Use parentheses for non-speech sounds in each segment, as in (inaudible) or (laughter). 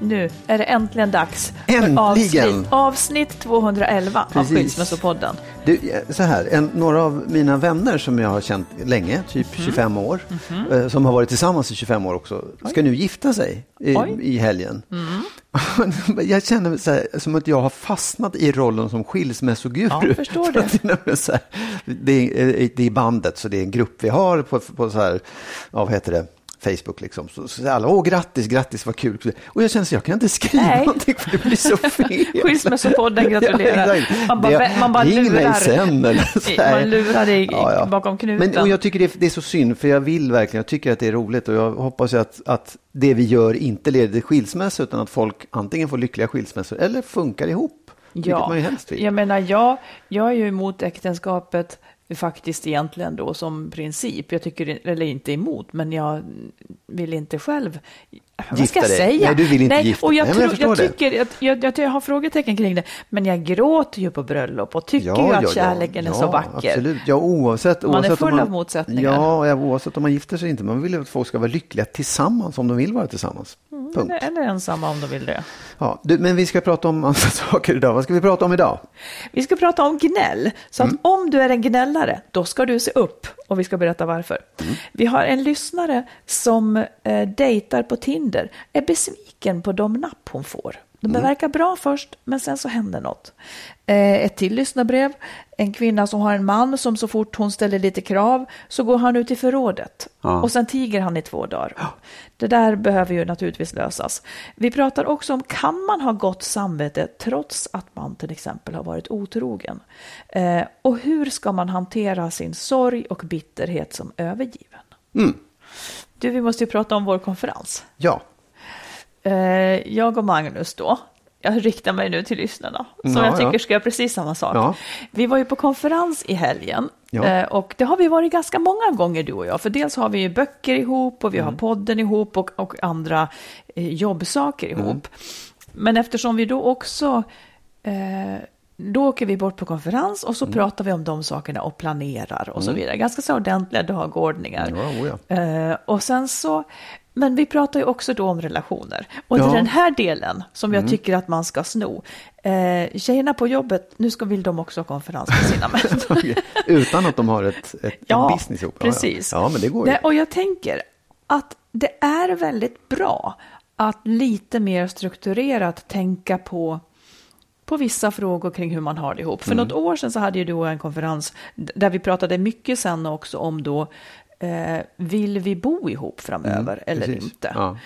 Nu är det äntligen dags Äntligen! för avsnitt, avsnitt 211 av Precis. Skilsmässopodden. Du, så här, en, några av mina vänner som jag har känt länge, typ Mhm. 25 år, eh, som har varit tillsammans i 25 år också, ska nu gifta sig i, Oj. Mm. i helgen. (laughs) jag känner så här, som att jag har fastnat i rollen som skilsmässoguru. Ja, förstår (laughs) För det. så här, det, är, det är bandet, så det är en grupp vi har på, på så här, ja, vad heter det? Facebook liksom. Så, så alla, åh grattis, grattis, vad kul. Och jag känner så jag kan inte skriva Nej. någonting för det blir så (laughs) fel. Skilsmässopodden (laughs) gratulerar. Ja, man bara, Det- man bara ring mig lurar. sen, eller så här. Man lurar i, Ja, ja. bakom knuten. Men, och jag tycker det är, det är så synd, för jag vill verkligen, jag tycker att det är roligt och jag hoppas att, att det vi gör inte leder till skilsmässa utan att folk antingen får lyckliga skilsmässor eller funkar ihop. Vill. Jag menar, jag, jag är ju emot äktenskapet faktiskt egentligen då som princip. Jag tycker, eller inte emot, men jag vill inte själv vad Gifta ska jag dig. säga? Nej, du vill inte gifta och jag, Nej, jag jag, tycker, jag, jag, jag har frågetecken kring det, men jag gråter ju på bröllop och tycker ju att kärleken är så vacker. Absolut, ja oavsett. Man är full om av motsättningar. Ja, ja, oavsett om man gifter sig inte. Man vill ju att folk ska vara lyckliga tillsammans om de vill vara tillsammans. Punkt. Eller, eller ensamma om de vill det. Ja, du, men vi ska prata om (laughs) andra saker idag. Vad ska vi prata om idag? Vi ska prata om gnäll. Så Mm. att om du är en gnällare, då ska du se upp. Och vi ska berätta varför. Mm. Vi har en lyssnare som eh, dejtar på Tinder, är besviken på de napp hon får. De Mm. verkar bra först, men sen så händer något. Eh, ett till lyssnarbrev. En kvinna som har en man som så fort hon ställer lite krav så går han ut i förrådet. Ja. Och sen tiger han i två dagar. Det där behöver ju naturligtvis lösas. Vi pratar också om, kan man ha gott samvete trots att man till exempel har varit otrogen? Eh, och hur ska man hantera sin sorg och bitterhet som övergiven? Mm. Du, vi måste ju prata om vår konferens. Ja, jag och Magnus då, jag riktar mig nu till lyssnarna, som Ja, jag tycker ja. ska göra precis samma sak. Ja. Vi var ju på konferens i helgen Ja. eh, och det har vi varit ganska många gånger du och jag, för dels har vi ju böcker ihop och vi Mm. har podden ihop och, och andra eh, jobbsaker ihop. Mm. Men eftersom vi då också eh, då åker vi bort på konferens och så Mm. pratar vi om de sakerna och planerar och så vidare. Ganska så ordentliga dagordningar. Ja, oh ja. Eh, och sen så, men vi pratar ju också då om relationer. Och det Ja. är den här delen som Mm. jag tycker att man ska sno. Eh, tjejerna på jobbet, nu ska, vill de också ha konferens med sina män. (laughs) Utan att de har ett, ett, Ja, business ihop. Ja, precis. Ja, ja, men det går ju. Nej, och jag tänker att det är väldigt bra att lite mer strukturerat tänka på på vissa frågor kring hur man har det ihop. För Mm. något år sedan så hade ju du en konferens där vi pratade mycket sen också om då, eh, vill vi bo ihop framöver eller Mm, Precis. inte? Ja.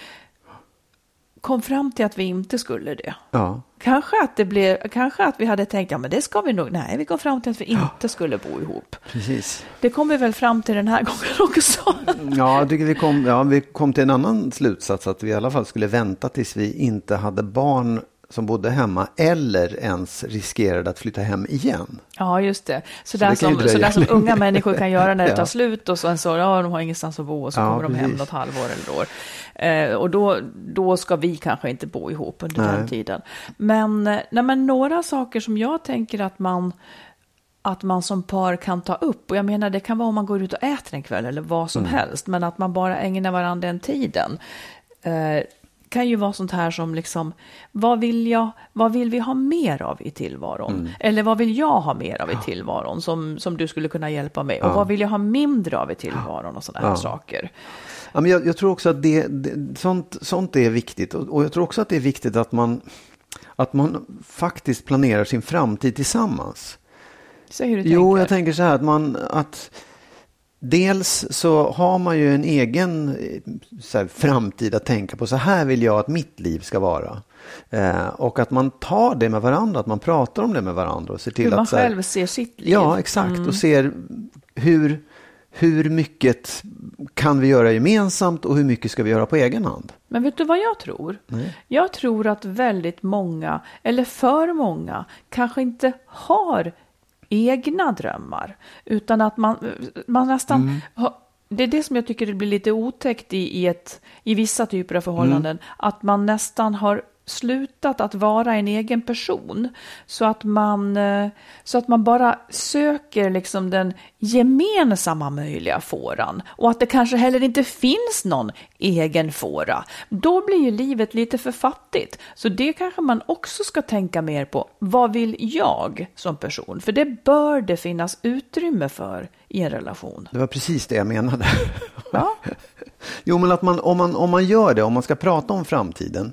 Kom fram till att vi inte skulle det. Ja. Kanske att, det blev, kanske att vi hade tänkt, ja men det ska vi nog, nej vi kom fram till att vi inte skulle bo ihop. Precis. Det kom vi väl fram till den här (laughs) gången också. Ja, jag tycker vi kom, ja, vi kom till en annan slutsats att vi i alla fall skulle vänta tills vi inte hade barn som bodde hemma eller ens riskerade att flytta hem igen. Ja, just det. Så, så där, som, så där som unga människor kan göra när det (laughs) tar slut och sen så, ja, de har ingenstans att bo och så ja, kommer de hem något halvår eller år. Eh, och då, då ska vi kanske inte bo ihop under nej. den tiden. Men, nej, men några saker som jag tänker att man att man som par kan ta upp. Och jag menar, det kan vara om man går ut och äter en kväll eller vad som mm. helst, men att man bara ägnar varandra den tiden. Eh, kan ju vara sånt här som liksom, vad vill, jag, vad vill vi ha mer av i tillvaron? Mm. Eller vad vill jag ha mer av i tillvaron som, som du skulle kunna hjälpa mig? Ja. Och vad vill jag ha mindre av i tillvaron och sådana här ja. saker? Ja, men jag, jag, tror också att det, det, sånt, sånt är viktigt. Och, och jag tror också att det är viktigt att man, att man faktiskt planerar sin framtid tillsammans. Säg hur du jo, tänker. jag tänker så här att man... Att, Dels så har man ju en egen eh, så här, framtid att tänka på. Så här vill jag att mitt liv ska vara. Eh, och att man tar det med varandra, att man pratar om det med varandra. Och ser till hur man att, själv här, ser sitt liv. Ja, exakt. Mm. Och ser hur, hur mycket kan vi göra gemensamt och hur mycket ska vi göra på egen hand? Men vet du vad jag tror? Nej. Jag tror att väldigt många, eller för många, kanske inte har egna drömmar. Utan att man, man nästan... Mm. Det är det som jag tycker blir lite otäckt i, i, ett, i vissa typer av förhållanden. Mm. Att man nästan har slutat att vara en egen person. Så att man, eh, så att man bara söker liksom den gemensamma möjliga fåran. Och att det kanske heller inte finns någon egen fåra. Då blir ju livet lite för fattigt. Så det kanske man också ska tänka mer på. Vad vill jag som person? För det bör det finnas utrymme för i en relation. Det var precis det jag menade. Ja. (laughs) jo, men att man, om, man, om man gör det, om man ska prata om framtiden,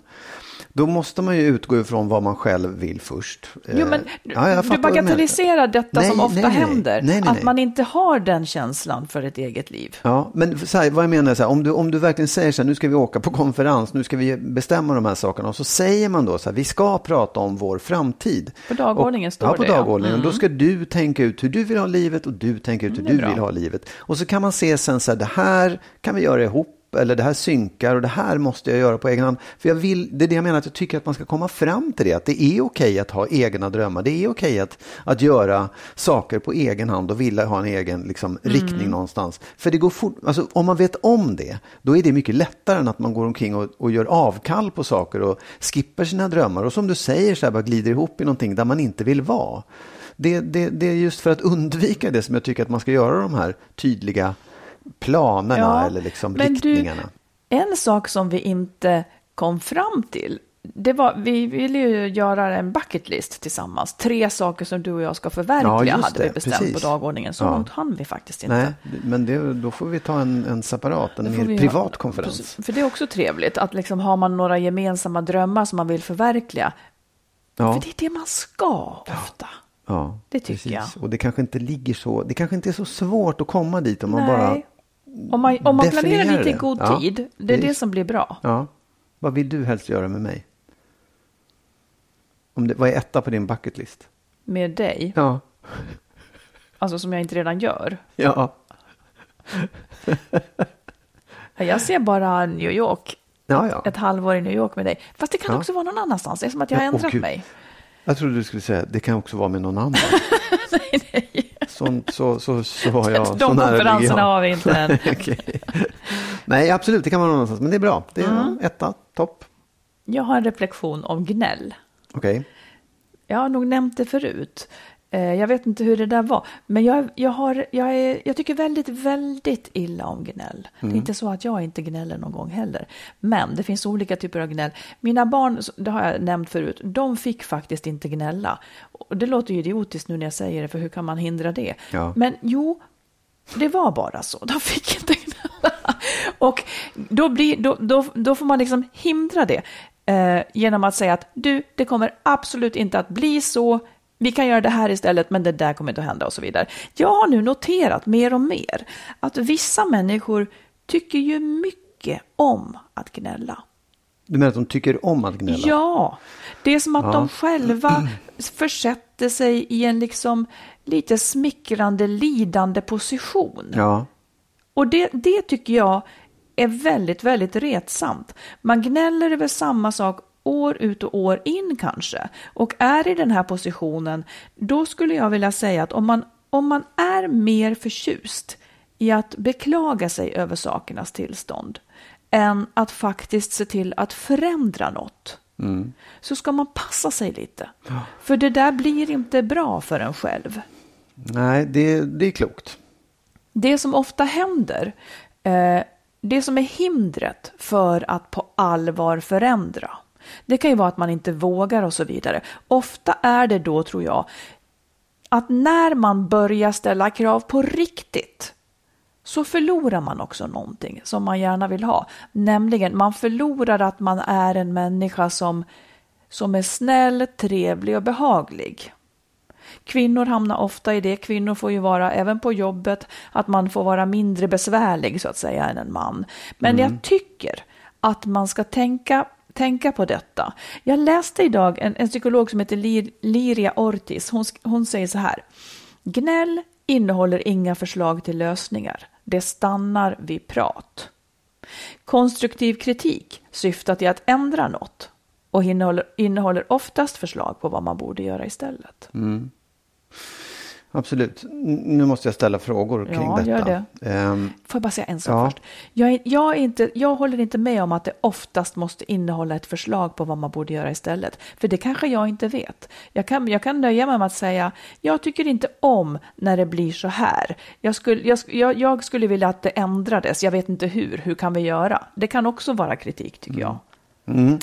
då måste man ju utgå ifrån vad man själv vill först. Jo, men eh, ja, du bagatelliserar detta nej, som ofta nej, händer. Nej, att man inte har den känslan för ett eget liv. Ja, men så här, vad jag menar är så här, om du, om du verkligen säger så här, nu ska vi åka på konferens, nu ska vi bestämma de här sakerna. Och så säger man då så här, vi ska prata om vår framtid. På dagordningen och, står ja, på det. Dagordningen. Mm. Och då ska du tänka ut hur du vill ha livet och du tänker ut hur mm, du vill ha livet. Och så kan man se sen så här, det här kan vi göra ihop eller det här synkar och det här måste jag göra på egen hand. För jag vill, det är det jag menar, att jag tycker att man ska komma fram till det, att det är okej att ha egna drömmar. Det är okej att, att göra saker på egen hand och vilja ha en egen liksom, mm. riktning någonstans. För det går fort, alltså, om man vet om det, då är det mycket lättare än att man går omkring och, och gör avkall på saker och skippar sina drömmar. Och som du säger, så här, bara glider ihop i någonting där man inte vill vara. Det, det, det är just för att undvika det som jag tycker att man ska göra de här tydliga planerna ja, eller liksom riktningarna. Du, en sak som vi inte kom fram till, det var, vi ville ju göra en bucket list tillsammans. Tre saker som du och jag ska förverkliga ja, hade vi bestämt precis. på dagordningen. Så ja. långt hann vi faktiskt inte. Nej, men det, då får vi ta en, en separat, en mer privat ha, konferens. För det är också trevligt att liksom har man några gemensamma drömmar som man vill förverkliga. Ja. För det är det man ska ofta. Ja, det tycker precis. jag. Och det kanske inte ligger så, det kanske inte är så svårt att komma dit om Nej. man bara om man, om man planerar lite i god ja, tid, det är det som blir bra. Ja. Vad vill du helst göra med mig? Om det, vad är etta på din bucketlist? Med dig? Ja. Alltså som jag inte redan gör? Ja. (laughs) jag ser bara New York. Ja, ja. Ett halvår i New York med dig. Fast det kan ja. också vara någon annanstans. Det är som att jag har ändrat oh, mig. Jag trodde du skulle säga det kan också vara med någon annan. (laughs) nej, nej. Sånt, så, så, så har jag. De konferenserna har vi inte än. (laughs) okay. Nej, absolut, det kan vara någonstans. Men det är bra. Det är mm. etta, topp. Jag har en reflektion om gnäll. Okej. Okay. Jag har nog nämnt det förut. Eh, jag vet inte hur det där var, men jag, jag, har, jag, är, jag tycker väldigt, väldigt illa om gnäll. Mm. Det är mm. inte så att jag inte gnäller någon gång heller. Men det finns olika typer av gnäll. Mina barn, det har jag nämnt förut, de fick faktiskt inte gnälla. Och det låter ju idiotiskt nu när jag säger det, för hur kan man hindra det? Ja. Men jo, det var bara så. De fick inte gnälla. Och då, blir, då, då, då får man liksom hindra det. Eh, genom att säga att du, det kommer absolut inte att bli så vi kan göra det här istället, men det där kommer inte att hända och så vidare. Jag har nu noterat mer och mer att vissa människor tycker ju mycket om att gnälla. Du menar att de tycker om att gnälla? Ja, det är som att ja. de själva (clears throat) försätter sig i en liksom lite smickrande, lidande position. Ja. Och det, det tycker jag är väldigt, väldigt retsamt. Man gnäller över samma sak år ut och år in kanske och är i den här positionen, då skulle jag vilja säga att om man, om man är mer förtjust i att beklaga sig över sakernas tillstånd än att faktiskt se till att förändra något, mm. så ska man passa sig lite. Ja. För det där blir inte bra för en själv. Nej, det, det är klokt. Det som ofta händer, eh, det som är hindret för att på allvar förändra, det kan ju vara att man inte vågar och så vidare. Ofta är det då, tror jag, att när man börjar ställa krav på riktigt, så förlorar man också någonting som man gärna vill ha. Nämligen, man förlorar att man är en människa som, som är snäll, trevlig och behaglig. Kvinnor hamnar ofta i det. Kvinnor får ju vara, även på jobbet, att man får vara mindre besvärlig så att säga än en man. Men mm. jag tycker att man ska tänka tänka på detta. Jag läste idag en, en psykolog som heter Lir, Liria Ortiz. Hon, hon säger så här. Gnäll innehåller inga förslag till lösningar. Det stannar vid prat. Konstruktiv kritik syftar till att ändra något och innehåller, innehåller oftast förslag på vad man borde göra istället. Mm. Absolut. Nu måste jag ställa frågor kring ja, detta. Gör det. Um, Får jag bara säga en sak ja. först? Jag, är, jag, är inte, jag håller inte med om att det oftast måste innehålla ett förslag på vad man borde göra istället. För det kanske jag inte vet. Jag kan, jag kan nöja mig med att säga, jag tycker inte om när det blir så här. Jag skulle, jag, jag, jag skulle vilja att det ändrades, jag vet inte hur. Hur kan vi göra? Det kan också vara kritik tycker jag. Mm.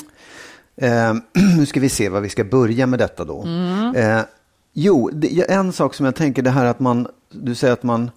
Eh, (clears throat) nu ska vi se vad vi ska börja med detta då. Mm. Eh, Jo, det, en sak som jag tänker det här att man, du säger att man,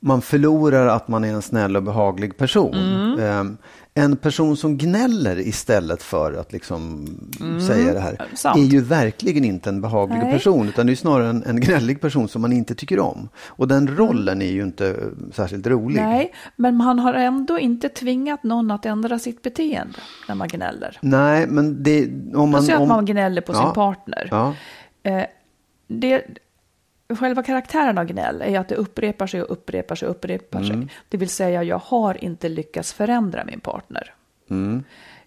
man förlorar att man är en snäll och behaglig person. Mm. Um, en person som gnäller istället för att liksom mm. säga det här Sant. är ju verkligen inte en behaglig Nej. person utan det är snarare en, en gnällig person som man inte tycker om. Och den rollen är ju inte särskilt rolig. Nej, men man har ändå inte tvingat någon att ändra sitt beteende när man gnäller. Nej, men det... Om man, om, att man gnäller på ja, sin partner. Ja. Eh, det, själva karaktären av gnäll är att det upprepar sig och upprepar sig och upprepar mm. sig. Det vill säga, jag har inte lyckats förändra min partner. Mm.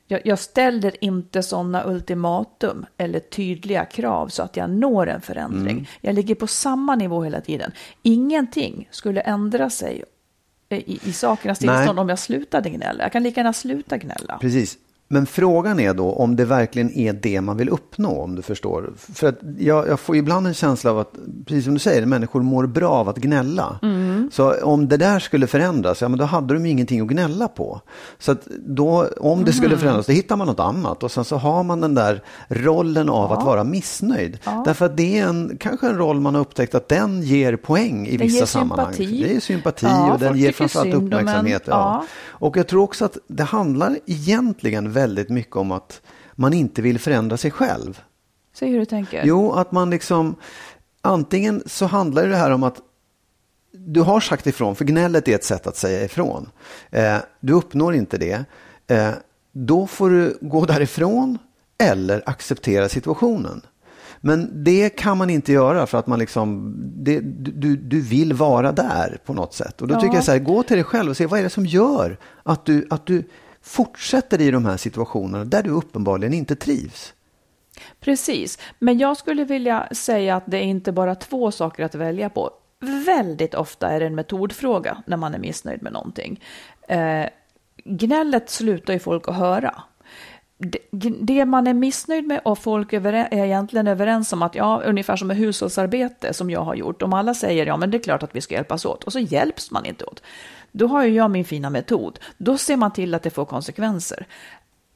Jag, jag, ställer inte sådana ultimatum eller tydliga krav så att jag når en förändring. Mm. Jag ligger på samma nivå hela tiden. Ingenting skulle ändra sig i, i sakernas tillstånd om jag slutade gnälla. Jag kan lika gärna sluta gnälla. Precis. Men frågan är då om det verkligen är det man vill uppnå, om du förstår. För att jag, jag får ibland en känsla av att, precis som du säger, människor mår bra av att gnälla. Mm. Så om det där skulle förändras, ja men då hade de ju ingenting att gnälla på. Så att då, om det skulle mm. förändras, då hittar man något annat. Och sen så har man den där rollen av ja. att vara missnöjd. Ja. Därför att det är en, kanske en roll man har upptäckt att den ger poäng i det vissa sammanhang. Sympati. Det är sympati ja, och den ger framförallt uppmärksamhet. Ja. Och jag tror också att det handlar egentligen väldigt mycket om att man inte vill förändra sig själv. Säg hur du tänker. Jo, att man liksom, antingen så handlar det här om att du har sagt ifrån, för gnället är ett sätt att säga ifrån. Eh, du uppnår inte det. Eh, då får du gå därifrån eller acceptera situationen. Men det kan man inte göra för att man liksom, det, du, du vill vara där på något sätt. Och då ja. tycker jag så här, gå till dig själv och se vad är det som gör att du, att du fortsätter i de här situationerna där du uppenbarligen inte trivs. Precis, men jag skulle vilja säga att det är inte bara två saker att välja på. Väldigt ofta är det en metodfråga när man är missnöjd med någonting. Eh, gnället slutar ju folk att höra det man är missnöjd med och folk är egentligen överens om att ja, ungefär som med hushållsarbete som jag har gjort. Om alla säger ja, men det är klart att vi ska hjälpas åt och så hjälps man inte åt. Då har ju jag min fina metod. Då ser man till att det får konsekvenser.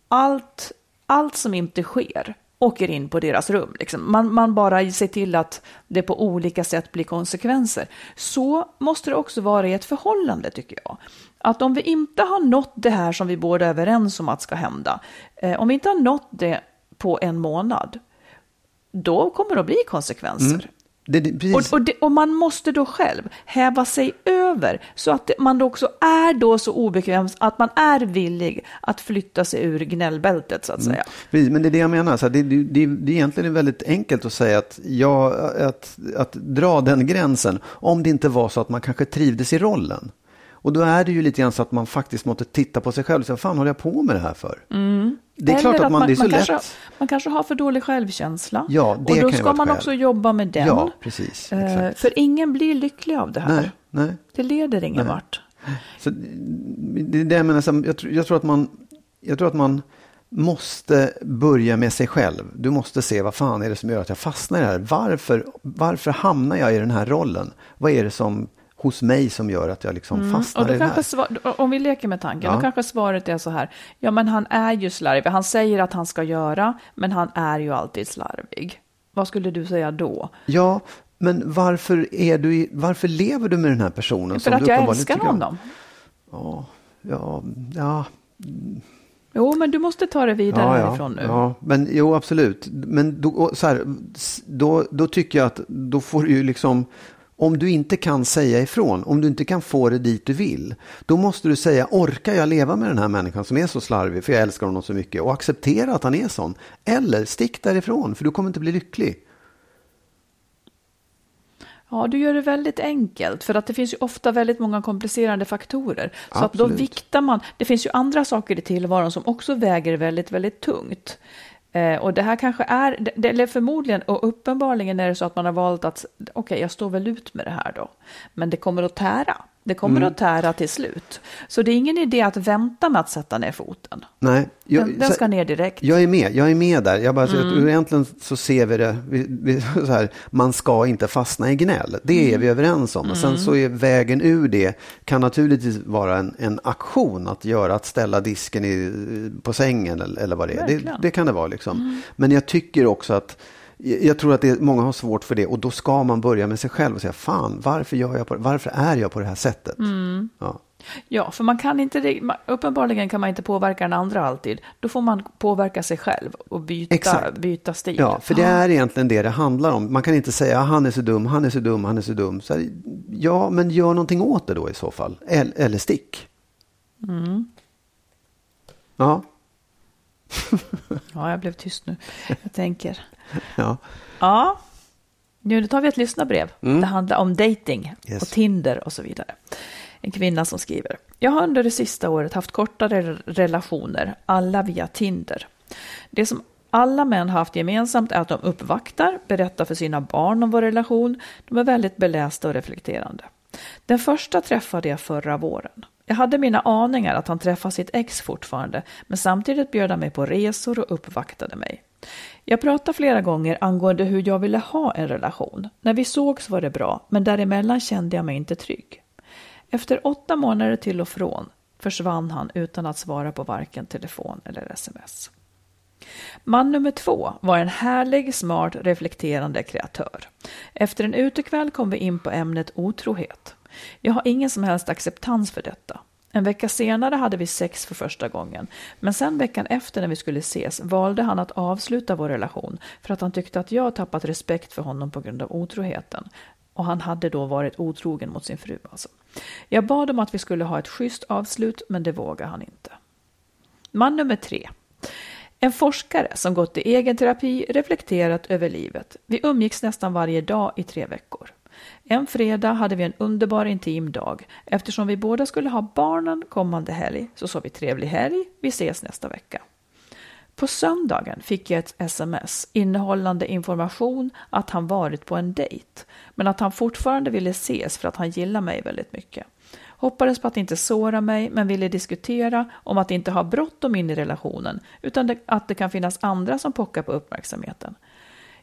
Allt, allt som inte sker åker in på deras rum. Liksom. Man, man bara ser till att det på olika sätt blir konsekvenser. Så måste det också vara i ett förhållande tycker jag. Att om vi inte har nått det här som vi båda är överens om att ska hända, eh, om vi inte har nått det på en månad, då kommer det att bli konsekvenser. Mm. Det, det, och, och, det, och, man måste då själv häva sig över så att man också är då så obekväm att man är villig att flytta sig ur gnällbältet så att mm. säga. Precis, men det är det jag menar, så det, det, det, är egentligen väldigt enkelt att säga att, ja, att, att dra den gränsen om det inte var så att man kanske trivdes i rollen. Och då är det ju lite grann så att man faktiskt måste titta på sig själv och säga, fan håller jag på med det här för? Mm. Det är Eller klart att man, det är så man lätt. Kanske, man kanske har för dålig självkänsla. Ja, det och då kan ska man också jobba med den. Ja, precis. Eh, för ingen blir lycklig av det här. Nej, nej. Det leder ingen Nej. vart. Så det det jag menar, jag, tror, jag, tror att man, jag tror att man måste börja med sig själv. Du måste se vad fan är det som gör att jag fastnar i det här. Varför, varför hamnar jag i den här rollen? Vad är det som hos mig som gör att jag liksom fastnar Mm. Och då i kanske svar, om vi leker med tanken, Ja. då kanske svaret är så här. Ja, men han är ju slarvig. Han säger att han ska göra, men han är ju alltid slarvig. Vad skulle du säga då? Ja, men varför, är du varför lever du med den här personen? För att du jag älskar honom. Ja, ja, ja, Jo, men du måste ta det vidare ja, härifrån ja, nu. ja, men jo absolut. Men då, så här, då, då tycker jag att då får du ju liksom, om du inte kan säga ifrån, om du inte kan få det dit du vill, då måste du säga, orkar jag leva med den här människan som är så slarvig, för jag älskar honom så mycket, och acceptera att han är sån. Eller stick därifrån, för du kommer inte bli lycklig. Ja, du gör det väldigt enkelt, för att det finns ju ofta väldigt många komplicerande faktorer. Så att då Absolut. viktar man. Det finns ju andra saker i tillvaron som också väger väldigt, väldigt tungt. Eh, och det här kanske är, det- eller förmodligen och uppenbarligen är det så att man har valt att, okej, jag står väl ut med det här då. Men det kommer att tära. Det kommer Mm. att tära till slut. Så det är ingen idé att vänta med att sätta ner foten. Nej, jag, Den, den ska ner direkt. Jag är med, jag är med där. Jag bara, Mm. så att egentligen så ser vi det, vi, vi, (laughs) så här, man ska inte fastna i gnäll. Det är Mm. vi överens om. Och sen så är vägen ur det kan naturligtvis vara en, en aktion att göra, att ställa disken i, på sängen eller, eller vad det är. Det, det kan det vara liksom. Men jag tycker också att jag tror att det, många har svårt för det och då ska man börja med sig själv och säga fan, varför, gör jag på, varför är jag på det här sättet? Mm. Ja. Ja, för man kan inte, uppenbarligen kan man inte påverka den andra alltid. Då får man påverka sig själv och byta, Exakt. byta stil. Ja, för det är egentligen det det handlar om. Man kan inte säga han är så dum, han är så dum, han är så dum. Så här, ja, men gör någonting åt det då i så fall. Eller, eller stick. Ja, (laughs) Ja, jag blev tyst nu. Jag tänker. (laughs) ja. Ja, nu tar vi ett lyssnarbrev. Det handlar om dating Mm. Yes. och Tinder och så vidare. En kvinna som skriver. Jag har under det sista året haft kortare relationer, alla via Tinder. Det som alla män har haft gemensamt är att de uppvaktar, berättar för sina barn om vår relation. De är väldigt belästa och reflekterande. Den första träffade jag förra våren. Jag hade mina aningar att han träffade sitt ex fortfarande, men samtidigt bjöd han mig på resor och uppvaktade mig. Jag pratade flera gånger angående hur jag ville ha en relation. När vi sågs var det bra, men däremellan kände jag mig inte trygg. Efter åtta månader till och från försvann han utan att svara på varken telefon eller sms. Man nummer två var en härlig, smart, reflekterande kreatör. Efter en utekväll kom vi in på ämnet otrohet. Jag har ingen som helst acceptans för detta. En vecka senare hade vi sex för första gången, men sen veckan efter när vi skulle ses valde han att avsluta vår relation för att han tyckte att jag tappat respekt för honom på grund av otroheten. Och han hade då varit otrogen mot sin fru alltså. Jag bad om att vi skulle ha ett schysst avslut, men det vågade han inte. Man nummer tre. En forskare som gått i egen terapi, reflekterat över livet. Vi umgicks nästan varje dag i tre veckor. En fredag hade vi en underbar intim dag. Eftersom vi båda skulle ha barnen kommande helg så sa vi trevlig helg, vi ses nästa vecka. På söndagen fick jag ett sms innehållande information att han varit på en dejt, men att han fortfarande ville ses för att han gillar mig väldigt mycket. Hoppades på att inte såra mig, men ville diskutera om att inte ha bråttom in i relationen, utan att det kan finnas andra som pockar på uppmärksamheten.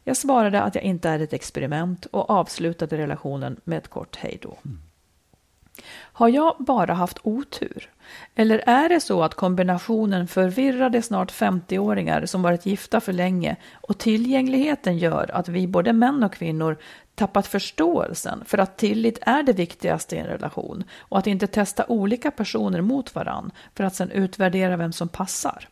Jag svarade att jag inte är ett experiment och avslutade relationen med ett kort hejdå. Har jag bara haft otur? Eller är det så att kombinationen förvirrade snart 50-åringar som varit gifta för länge och tillgängligheten gör att vi både män och kvinnor tappat förståelsen för att tillit är det viktigaste i en relation och att inte testa olika personer mot varann för att sedan utvärdera vem som passar?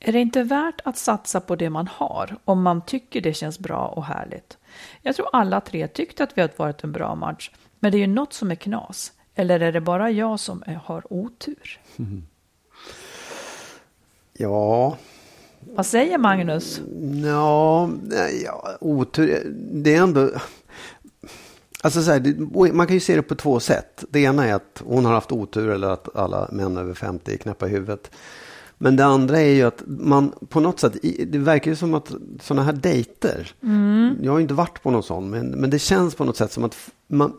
Är det inte värt att satsa på det man har om man tycker det känns bra och härligt? Jag tror alla tre tyckte att vi har varit en bra match, men det är ju något som är knas. Eller är det bara jag som är- har otur? (laughs) Ja, Vad säger Magnus? Ja, ja, otur. Det är ändå... Alltså så här, man kan ju se det på två sätt. Det ena är att hon har haft otur eller att alla män över 50 är knäppa i huvudet. Men det andra är ju att man på något sätt, det verkar ju som att sådana här dejter, mm. jag har inte varit på någon sån, men, men det känns på något sätt som att man,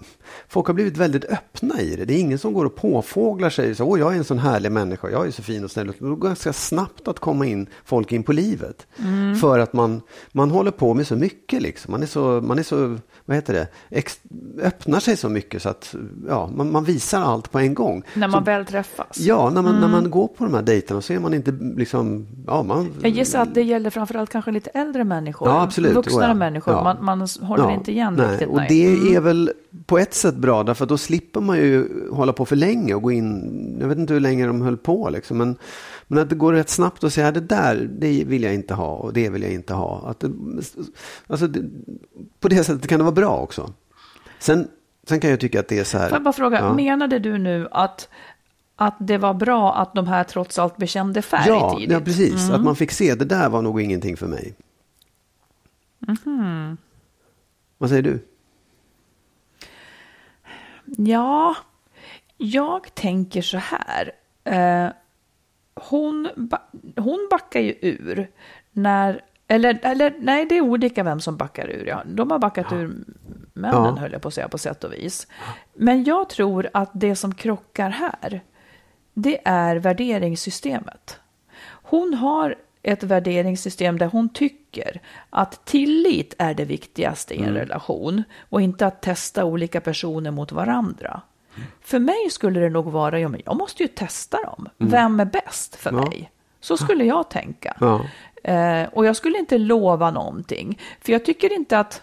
folk har blivit väldigt öppna i det. Det är ingen som går och påfåglar sig. Så, Åh, jag är en sån härlig människa, jag är så fin och snäll. Det går ganska snabbt att komma in folk in på livet. Mm. För att man, man håller på med så mycket. Liksom. Man, är så, man är så, vad heter det, Ex, öppnar sig så mycket så att ja, man, man visar allt på en gång. När man så, väl träffas? Ja, när man, mm. när man går på de här dejterna så är man inte liksom... Ja, man, jag gissar att det gäller framförallt kanske lite äldre människor. Ja, absolut. Vuxna ja, människor. Ja. Man, man håller inte igen nej. riktigt. Och nej. det är mm. väl på ett sätt bra, därför då slipper man ju hålla på för länge och gå in, jag vet inte hur länge de höll på liksom, men, men att det går rätt snabbt att säga det där, det vill jag inte ha och det vill jag inte ha. Att det, alltså, det, på det sättet kan det vara bra också. Sen, sen kan jag tycka att det är så här. Får jag bara fråga, ja. menade du nu att att det var bra att de här trots allt bekände färg ja, tidigt? Ja, precis. Mm. Att man fick se, det där var nog ingenting för mig. Mm. Vad säger du? Ja, jag tänker så här. Eh, hon, hon backar ju ur när eller, eller nej, det är olika vem som backar ur. Ja. De har backat ja. ur männen, ja. höll jag på att säga, på sätt och vis. Men jag tror att det som krockar här, det är värderingssystemet. Hon har ett värderingssystem där hon tycker att tillit är det viktigaste i en mm. relation och inte att testa olika personer mot varandra. Mm. För mig skulle det nog vara, ja, men jag måste ju testa dem. Mm. Vem är bäst för ja. mig? Så skulle jag tänka. Ja. Eh, och jag skulle inte lova någonting. För jag tycker inte att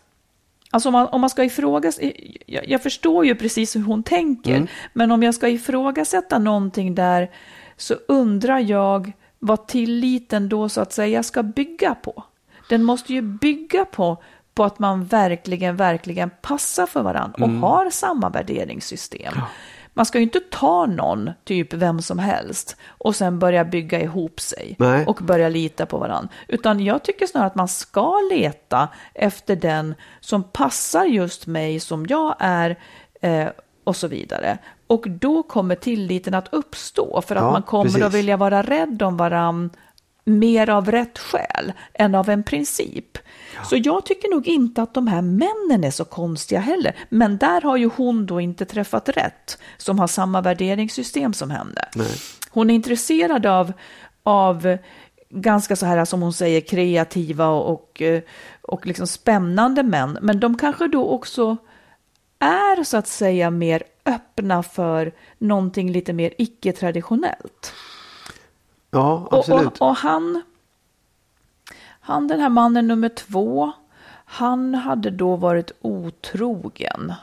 Alltså om man, om man ska ifrågasätta, jag, jag förstår ju precis hur hon tänker, mm. men om jag ska ifrågasätta någonting där så undrar jag vad tilliten då så att säga ska bygga på. Den måste ju bygga på, på att man verkligen, verkligen passar för varandra och mm. har samma värderingssystem. Ja. Man ska ju inte ta någon, typ vem som helst, och sen börja bygga ihop sig Nej. och börja lita på varandra. Utan jag tycker snarare att man ska leta efter den som passar just mig som jag är eh, och så vidare. Och då kommer tilliten att uppstå för att ja, man kommer precis. att vilja vara rädd om varandra mer av rätt skäl än av en princip. Ja. Så jag tycker nog inte att de här männen är så konstiga heller. Men där har ju hon då inte träffat rätt, som har samma värderingssystem som henne. Nej. Hon är intresserad av, av ganska så här som hon säger kreativa och, och liksom spännande män. Men de kanske då också är så att säga mer öppna för någonting lite mer icke-traditionellt. Ja, absolut. Och, och, och, han, han, den här mannen nummer två, han hade då varit otrogen.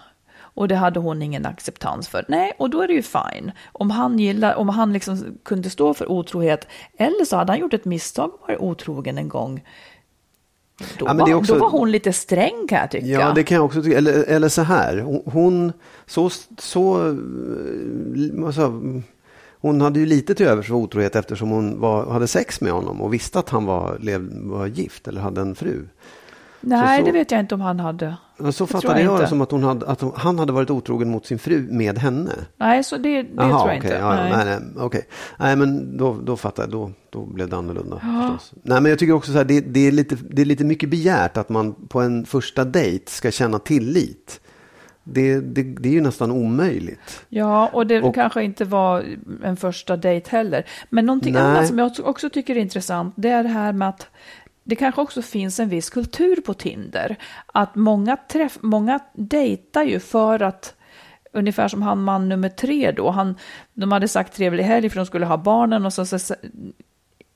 Och det hade hon ingen acceptans för. Nej, och då är det ju fine. Om han, gillar, om han liksom kunde stå för otrohet, eller så hade han gjort ett misstag och varit otrogen en gång. Då, ja, var, också, då var hon lite sträng kan jag tycka. Ja, det kan jag också tycka. Eller, eller så här, hon, så, så alltså, hon hade ju lite till övers för otrohet eftersom hon var, hade sex med honom och visste att han var, lev, var gift eller hade en fru. Nej, så, så, det vet jag inte om han hade. Så fattade jag, jag det som att, hon hade, att han hade varit otrogen mot sin fru med henne. Nej, så det, det Aha, tror jag okay, inte. Ja, nej. Nej, nej, okay. nej, men då, då fattar jag. Då, då blev det annorlunda. Ja. Nej, men jag tycker också så här, det, det, är lite, det är lite mycket begärt att man på en första dejt ska känna tillit. Det, det, det, är ju nästan omöjligt. Ja, och det och, kanske inte var en första dejt heller. Men någonting nej. annat som jag också tycker är intressant, det är det här med att det kanske också finns en viss kultur på Tinder. Att många, träff, många dejtar ju för att Ungefär som han man nummer tre då. Han, de hade sagt trevlig helg för de skulle ha barnen och så, så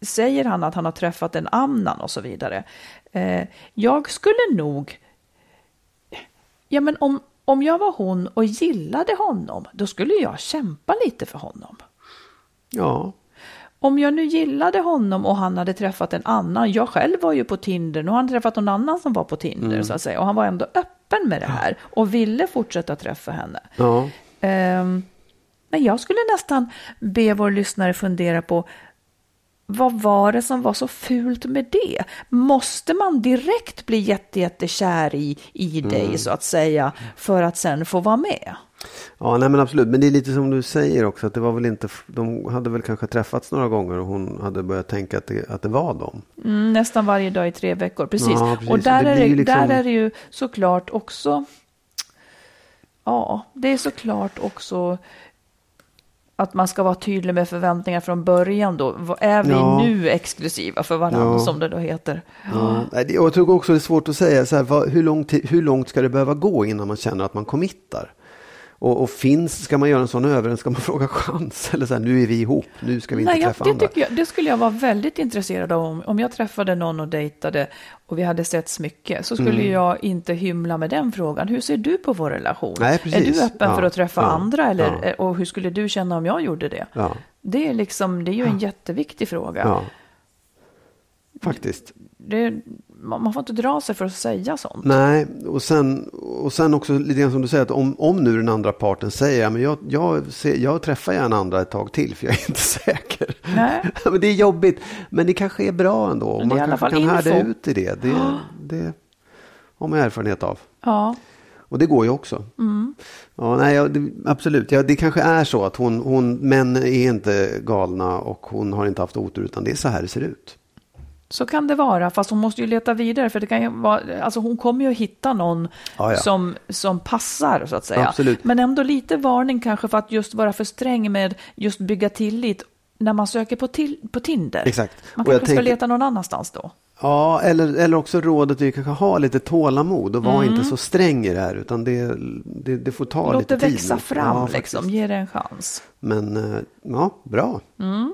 säger han att han har träffat en annan och så vidare. Eh, jag skulle nog... Ja, men om, om jag var hon och gillade honom, då skulle jag kämpa lite för honom. Ja. Om jag nu gillade honom och han hade träffat en annan, jag själv var ju på Tinder, nu har han träffat någon annan som var på Tinder mm. så att säga, och han var ändå öppen med det här och ville fortsätta träffa henne. Ja. Um, men jag skulle nästan be vår lyssnare fundera på vad var det som var så fult med det? Måste man direkt bli jätte, jättekär i, i dig Mm. så att säga för att sen få vara med? Ja, nej men absolut. Men det är lite som du säger också. Att det var väl inte, de hade väl kanske träffats några gånger och hon hade börjat tänka att det, att det var dem. Mm, nästan varje dag i tre veckor, precis. Ja, precis. Och där, Det är det, liksom- där är det ju såklart också, ja, det är såklart också att man ska vara tydlig med förväntningar från början då. Är vi Ja. nu exklusiva för varandra Ja. som det då heter? Ja. Jag tror också det är svårt att säga så här, hur, lång tid, hur långt ska det behöva gå innan man känner att man committar? Och, och finns, ska man göra en sån överenskommelse, ska man (laughs) fråga chans? Eller så här, nu är vi ihop, nu ska vi inte Nej, träffa det, andra. jag, det skulle jag vara väldigt intresserad av. Om, om jag träffade någon och dejtade och vi hade setts mycket så skulle Mm. jag inte hymla med den frågan. Hur ser du på vår relation? Nej, är du öppen Ja, för att träffa ja, andra? Eller, ja. Och hur skulle du känna om jag gjorde det? Ja, Det är, liksom, det är ju en jätteviktig fråga. ja. Faktiskt. Det, man får inte dra sig för att säga sånt. Nej, och sen, och sen också lite grann som du säger att om, om nu den andra parten säger men jag, jag, ser, jag träffar gärna andra ett tag till för jag är inte (laughs) säker. Nej. (laughs) men det är jobbigt, men det kanske är bra ändå. Och man kanske kan härda info. ut i det. Det, (gasps) det har man erfarenhet av. Ja, Och det går ju också. Mm. Ja, nej, ja, det, absolut. Ja, det kanske är så att hon, hon, män är inte galna och hon har inte haft otur utan det är så här det ser ut. Så kan det vara. Fast hon måste ju leta vidare. För det kan ju vara, alltså hon kommer ju att hitta någon Ja, ja. Som, som passar så att säga. Absolut. Men ändå lite varning kanske för att just vara för sträng med just bygga tillit när man söker på, till, på Tinder. Exakt. Man kanske ska tänker- leta någon annanstans då. Ja, eller, eller också rådet är ju kanske ha lite tålamod och vara inte så sträng i det här utan det, det, det får ta Mm. Låt lite det tid. växa nu. fram Ja, liksom. Ge det en chans. Men eh, ja, bra. Mm.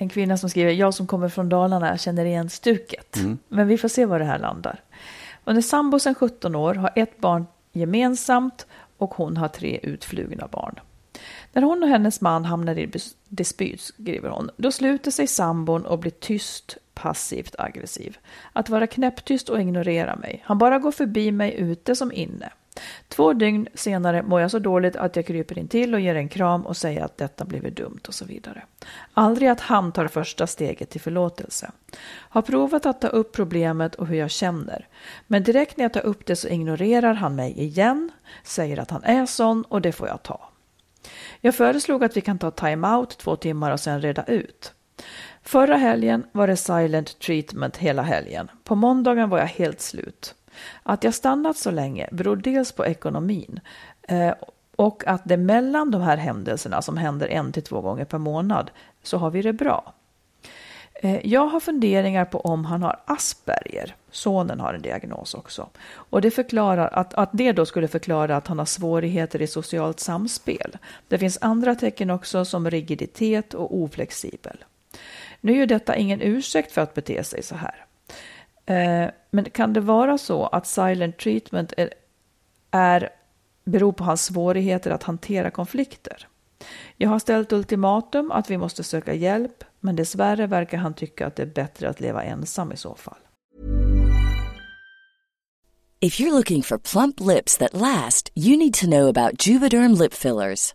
En kvinna som skriver, jag som kommer från Dalarna känner igen stuket. Mm. Men vi får se var det här landar. Hon är sambo sedan 17 år, har ett barn gemensamt och hon har tre utflugna barn. När hon och hennes man hamnar i dispyt, skriver hon, då sluter sig sambon och blir tyst, passivt aggressiv. Att vara knäpptyst och ignorera mig. Han bara går förbi mig ute som inne. Två dygn senare mår jag så dåligt att jag kryper in till och ger en kram och säger att detta blivit dumt och så vidare. Aldrig att han tar första steget till förlåtelse. Har provat att ta upp problemet och hur jag känner. Men direkt när jag tar upp det så ignorerar han mig igen, säger att han är sån och det får jag ta. Jag föreslog att vi kan ta time-out två timmar och sen reda ut. Förra helgen var det silent treatment hela helgen. På måndagen var jag helt slut. Att jag stannat så länge beror dels på ekonomin eh, och att det mellan de här händelserna som händer en till två gånger per månad så har vi det bra. Eh, Jag har funderingar på om han har Asperger. Sonen har en diagnos också. Och det förklarar att, att det då skulle förklara att han har svårigheter i socialt samspel. Det finns andra tecken också som rigiditet och oflexibel. Nu är ju detta ingen ursäkt för att bete sig så här. Eh, Men kan det vara så att silent treatment är, är, beror på hans svårigheter att hantera konflikter? Jag har ställt ultimatum att vi måste söka hjälp, men dessvärre verkar han tycka att det är bättre att leva ensam i så fall. If you're looking for plump lips that last, you need to know about Juvederm lip fillers.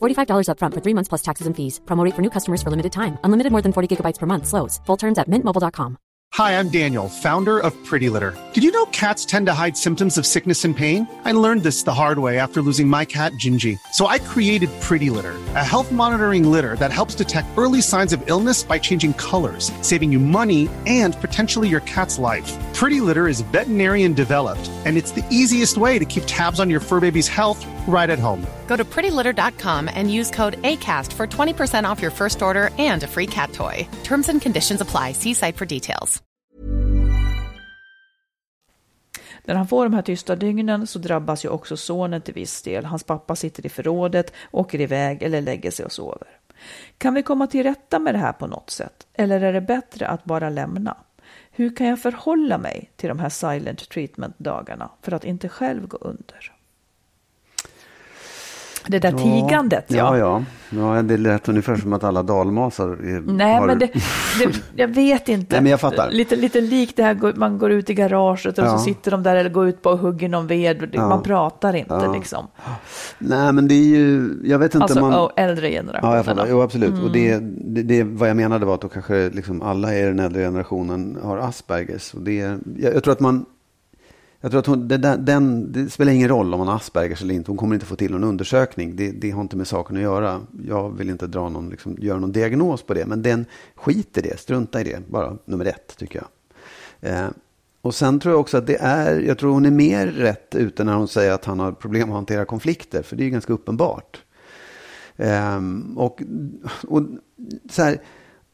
$45 upfront for three months plus taxes and fees. Promote for new customers for limited time. Unlimited more than 40 gigabytes per month. Slows. Full terms at mintmobile.com. Hi, I'm Daniel, founder of Pretty Litter. Did you know cats tend to hide symptoms of sickness and pain? I learned this the hard way after losing my cat, Gingy. So I created Pretty Litter, a health monitoring litter that helps detect early signs of illness by changing colors, saving you money and potentially your cat's life. Pretty Litter is veterinarian developed, and it's the easiest way to keep tabs on your fur baby's health right at home. Go to prettylitter.com and use code ACAST for 20% off your first order and a free cat toy. Terms and conditions apply. See site for details. När han får de här tysta dygnen så drabbas ju också sonen till viss del. Hans pappa sitter i förrådet, åker iväg eller lägger sig och sover. Kan vi komma till rätta med det här på något sätt? Eller är det bättre att bara lämna? Hur kan jag förhålla mig till de här silent treatment-dagarna för att inte själv gå under? Det där tigandet, ja. Ja, ja. ja det lät ungefär som att alla dalmasar Nej, har... men det, det, jag vet inte. Nej, men jag fattar. Lite, lite likt det här, man går ut i garaget och Ja. så sitter de där eller går ut på och hugger någon ved. Ja. Man pratar inte Ja. liksom. Nej, men det är ju, jag vet inte Alltså man... oh, äldre generationer. Ja, jag fattar. Jo, absolut. Mm. Och det, det, det, vad jag menade var att då kanske liksom alla i den äldre generationen har Aspergers. Och det, jag, jag tror att man... Jag tror att hon, det, den, det spelar ingen roll om man har Aspergers eller inte. Hon kommer inte få till någon undersökning. Det, det har inte med saken att göra. Jag vill inte dra någon, liksom, göra någon diagnos på det. Men den skiter i det. Strunta i det. Bara nummer ett, tycker jag. Eh, och sen tror jag också att det är, jag tror hon är mer rätt ute när hon säger att han har problem att hantera konflikter. För det är ju ganska uppenbart. Eh, och, och så här,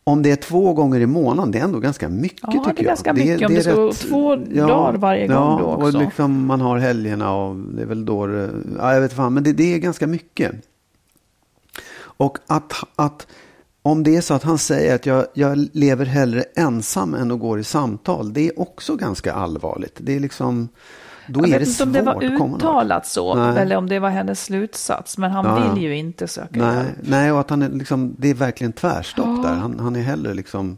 om det är två gånger i månaden, det är ändå ganska mycket Ja, det är tycker jag. ganska mycket om det ska vara två dagar varje gång ja, då och också. liksom man har helgerna och det är väl då det, ja, jag vet fan, men det, det är ganska mycket. Och att, att om det är så att han säger att jag, jag lever hellre ensam än att gå i samtal, det är också ganska allvarligt. Det är liksom, då är det svårt om det var uttalat så, Nej. eller om det var hennes slutsats. Men han Ja, vill ju inte söka Nej, hjälp. nej, och att han är liksom, det är verkligen tvärstopp Ja. där. Han, han är hellre liksom,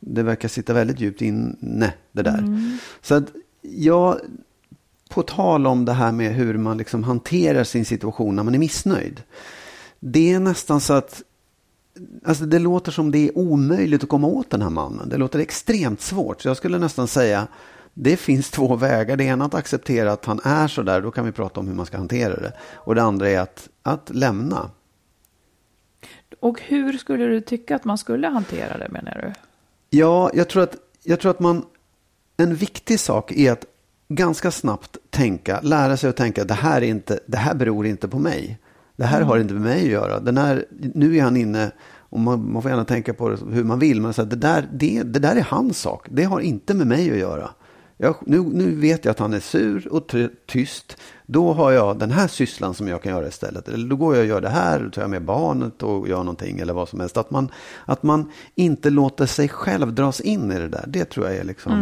det verkar sitta väldigt djupt inne det där. Mm. Så att jag, på tal om det här med hur man liksom hanterar sin situation när man är missnöjd. Det är nästan så att Alltså det låter som det är omöjligt att komma åt den här mannen. Det låter extremt svårt. Så jag skulle nästan säga det finns två vägar. Det ena är att acceptera att han är så där. Då kan vi prata om hur man ska hantera det. Och det andra är att, att lämna. Och hur skulle du tycka att man skulle hantera det menar du? Ja, jag tror att, jag tror att man... En viktig sak är att ganska snabbt tänka, lära sig att tänka det här, är inte, det här beror inte på mig. Det här har inte med mig att göra. Den här, nu är han inne, och man, man får gärna tänka på det hur man vill, men så att det, där, det, det där är hans sak. Det har inte med mig att göra. Jag, nu, nu vet jag att han är sur och ty- tyst. Då har jag den här sysslan som jag kan göra istället. Eller då går jag och gör det här, då tar jag med barnet och gör någonting eller vad som helst. Att man, att man inte låter sig själv dras in i det där. Det tror jag är liksom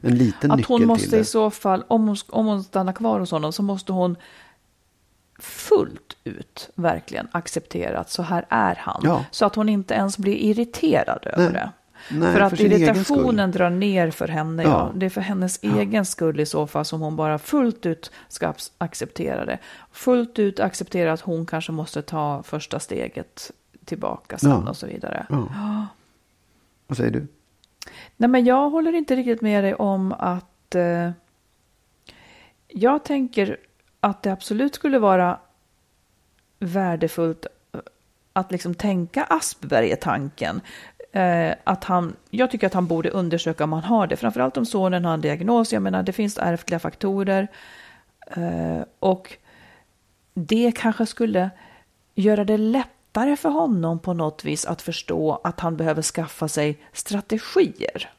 en liten Att nyckel hon till måste det. i så fall, om hon, om hon stannar kvar hos honom så måste hon fullt ut verkligen acceptera att så här är han. Ja. Så att hon inte ens blir irriterad över Nej. det. Nej, för att för irritationen drar ner för henne. Ja. Ja. Det är för hennes egen skull i så fall som hon bara fullt ut ska ac- acceptera det. Fullt ut acceptera att hon kanske måste ta första steget tillbaka sen Ja. och så vidare. Ja. Vad säger du? Nej, men jag håller inte riktigt med dig om att... Eh, jag tänker att det absolut skulle vara värdefullt eh, att liksom tänka Asperger-tanken. Eh, att han, jag tycker att han borde undersöka om han har det. Framförallt om sonen har en diagnos. Jag menar, det finns ärftliga faktorer. Eh, och det kanske skulle göra det lättare för honom på något vis att förstå att han behöver skaffa sig strategier.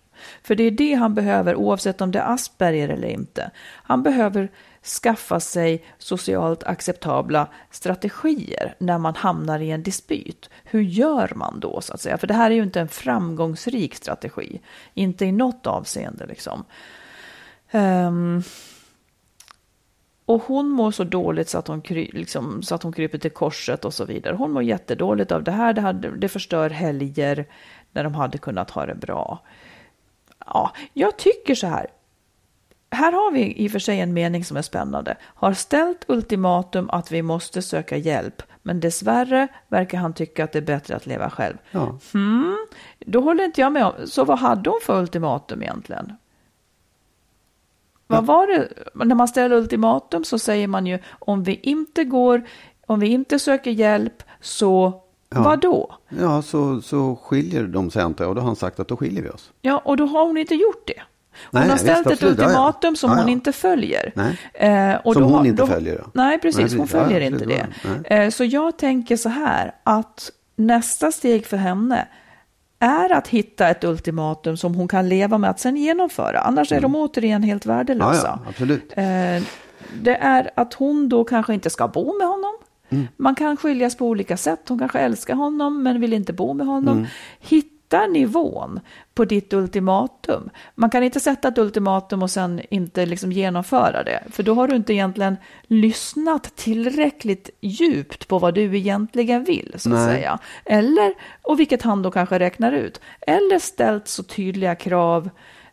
För det är det han behöver oavsett om det är Asperger eller inte. Han behöver skaffa sig socialt acceptabla strategier när man hamnar i en dispyt. Hur gör man då så att säga? För det här är ju inte en framgångsrik strategi. Inte i något avseende liksom. Um, och hon mår så dåligt så att, hon kry, liksom, så att hon kryper till korset och så vidare. Hon mår jättedåligt av det här. Det, här, det förstör helger när de hade kunnat ha det bra. Ja, jag tycker så här. Här har vi i och för sig en mening som är spännande. Har ställt ultimatum att vi måste söka hjälp, men dessvärre verkar han tycka att det är bättre att leva själv. Ja. Hmm, då håller inte jag med om. Så vad hade hon för ultimatum egentligen? Vad var det? När man ställer ultimatum så säger man ju om vi inte går, om vi inte söker hjälp så Ja. Vad då? Ja, så, så skiljer de sig antar jag. Och då har han sagt att då skiljer vi oss. Ja, och då har hon inte gjort det. Hon nej, har ställt visst, ett ultimatum som ja, ja. hon inte följer. Eh, och som då, hon inte då, följer? Då. Nej, precis. Nej, hon följer inte det. Eh, så jag tänker så här att nästa steg för henne är att hitta ett ultimatum som hon kan leva med att sen genomföra. Annars mm. är de återigen helt värdelösa. Ja, absolut. Eh, det är att hon då kanske inte ska bo med honom. Mm. Man kan skiljas på olika sätt. Hon kanske älskar honom men vill inte bo med honom. Mm. Hitta nivån på ditt ultimatum. Man kan inte sätta ett ultimatum och sen inte liksom genomföra det. För då har du inte egentligen lyssnat tillräckligt djupt på vad du egentligen vill. så att säga. Eller, och vilket han då kanske räknar ut. Eller ställt så tydliga krav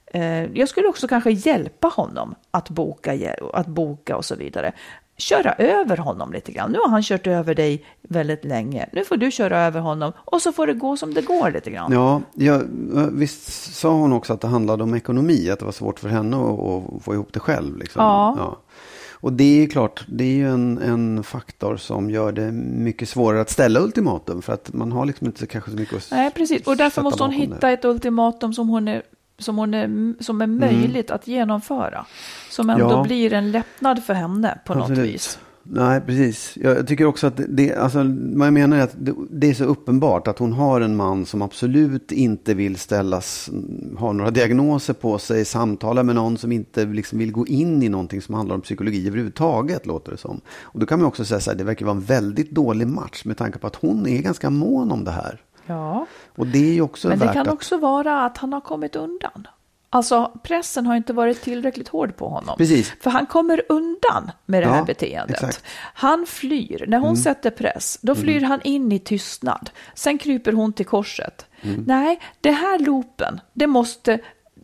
eh, jag skulle också kanske hjälpa honom att boka, att boka och så vidare köra över honom lite grann. Nu har han kört över dig väldigt länge. Nu får du köra över honom och så får det gå som det går lite grann. Ja, ja visst sa hon också att det handlade om ekonomi, att det var svårt för henne att, få ihop det själv. Liksom. Ja. ja. Och det är ju klart, det är ju en, en faktor som gör det mycket svårare att ställa ultimatum. För att man har liksom inte kanske så mycket att Nej, precis. Och därför måste hon hitta det. ett ultimatum som hon är som, hon är, som är mm. möjligt mm. att genomföra. Som ändå ja. blir en lättnad för henne på Absolut. något vis. Nej, precis. Jag tycker också att det, alltså, vad jag menar är att det, det, är så uppenbart att hon har en man som absolut inte vill ställas, ha några diagnoser på sig, samtala med någon som inte liksom vill gå in i någonting som handlar om psykologi överhuvudtaget, låter det som. Och då kan man också säga så här, det verkar vara en väldigt dålig match med tanke på att hon är ganska mån om det här. Ja. Och det är ju också Men det kan att... också vara att han har kommit undan. Alltså pressen har inte varit tillräckligt hård på honom. Precis. För han kommer undan med det ja, här beteendet. Exakt. Han flyr. När hon mm. sätter press, då flyr mm. han in i tystnad. Sen kryper hon till korset. Mm. Nej, det här loopen, det måste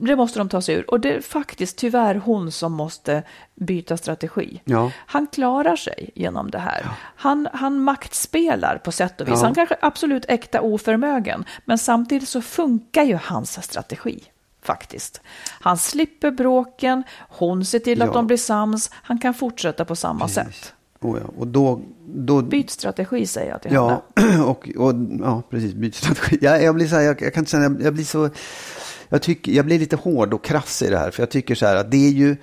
det måste de ta sig ur. Och det är faktiskt tyvärr hon som måste byta strategi. Ja. Han klarar sig genom det här. Ja. Han, han maktspelar på sätt och vis. Ja. Han kanske absolut äkta oförmögen. Men samtidigt så funkar ju hans strategi. Faktiskt. Han slipper bråken, hon ser till att de blir sams, han kan fortsätta på samma Precis. sätt. Oh ja. och då, då... Byt strategi säger jag till ja, henne. (clears throat) Och, och, ja, precis, byt strategi. Jag, jag blir så här, jag, jag kan inte säga, jag, jag blir så jag, tycker, jag blir lite hård och krass i det här. För jag tycker så här att det är ju,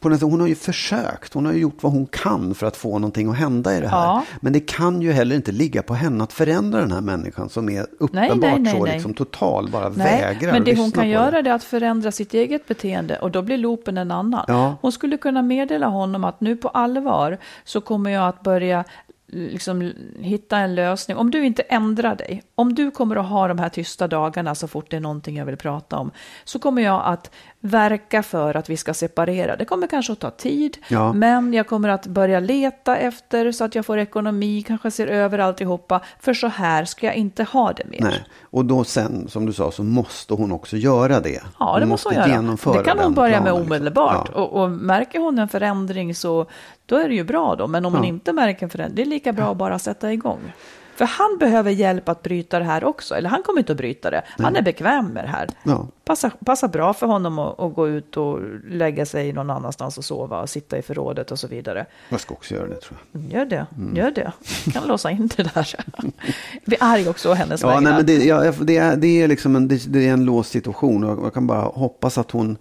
på något sätt, hon har ju försökt, hon har ju gjort vad hon kan för att få någonting att hända i det här. Ja. Men det kan ju heller inte ligga på henne att förändra den här människan som är uppenbart nej, nej, nej, så liksom total, bara nej, vägrar Men det hon kan göra det. är att förändra sitt eget beteende och då blir loopen en annan. Ja. Hon skulle kunna meddela honom att nu på allvar så kommer jag att börja liksom hitta en lösning. Om du inte ändrar dig, om du kommer att ha de här tysta dagarna så fort det är någonting jag vill prata om, så kommer jag att verka för att vi ska separera. Det kommer kanske att ta tid, ja. men jag kommer att börja leta efter så att jag får ekonomi, kanske ser över alltihopa, för så här ska jag inte ha det mer. Nej. Och då sen, som du sa, så måste hon också göra det. Ja, det hon måste hon göra. Det kan hon börja med liksom. omedelbart. Liksom. Ja. Och, och, märker hon en förändring så då är det ju bra då. Men om hon inte märker en förändring, det är lika bra att bara sätta igång. För han behöver hjälp att bryta det här också, eller han kommer inte att bryta det. Han är bekväm med det här. Ja. Passar, passar bra för honom att, att gå ut och lägga sig någon annanstans och sova och sitta i förrådet och så vidare. Jag ska också göra det tror jag. Gör det, Mm. gör det. Kan låsa in det där. (laughs) Blir arg också å hennes Ja, vägnar. nej, men det, ja, det, är, det, är liksom en, det, det är en låst situation och jag kan bara hoppas att hon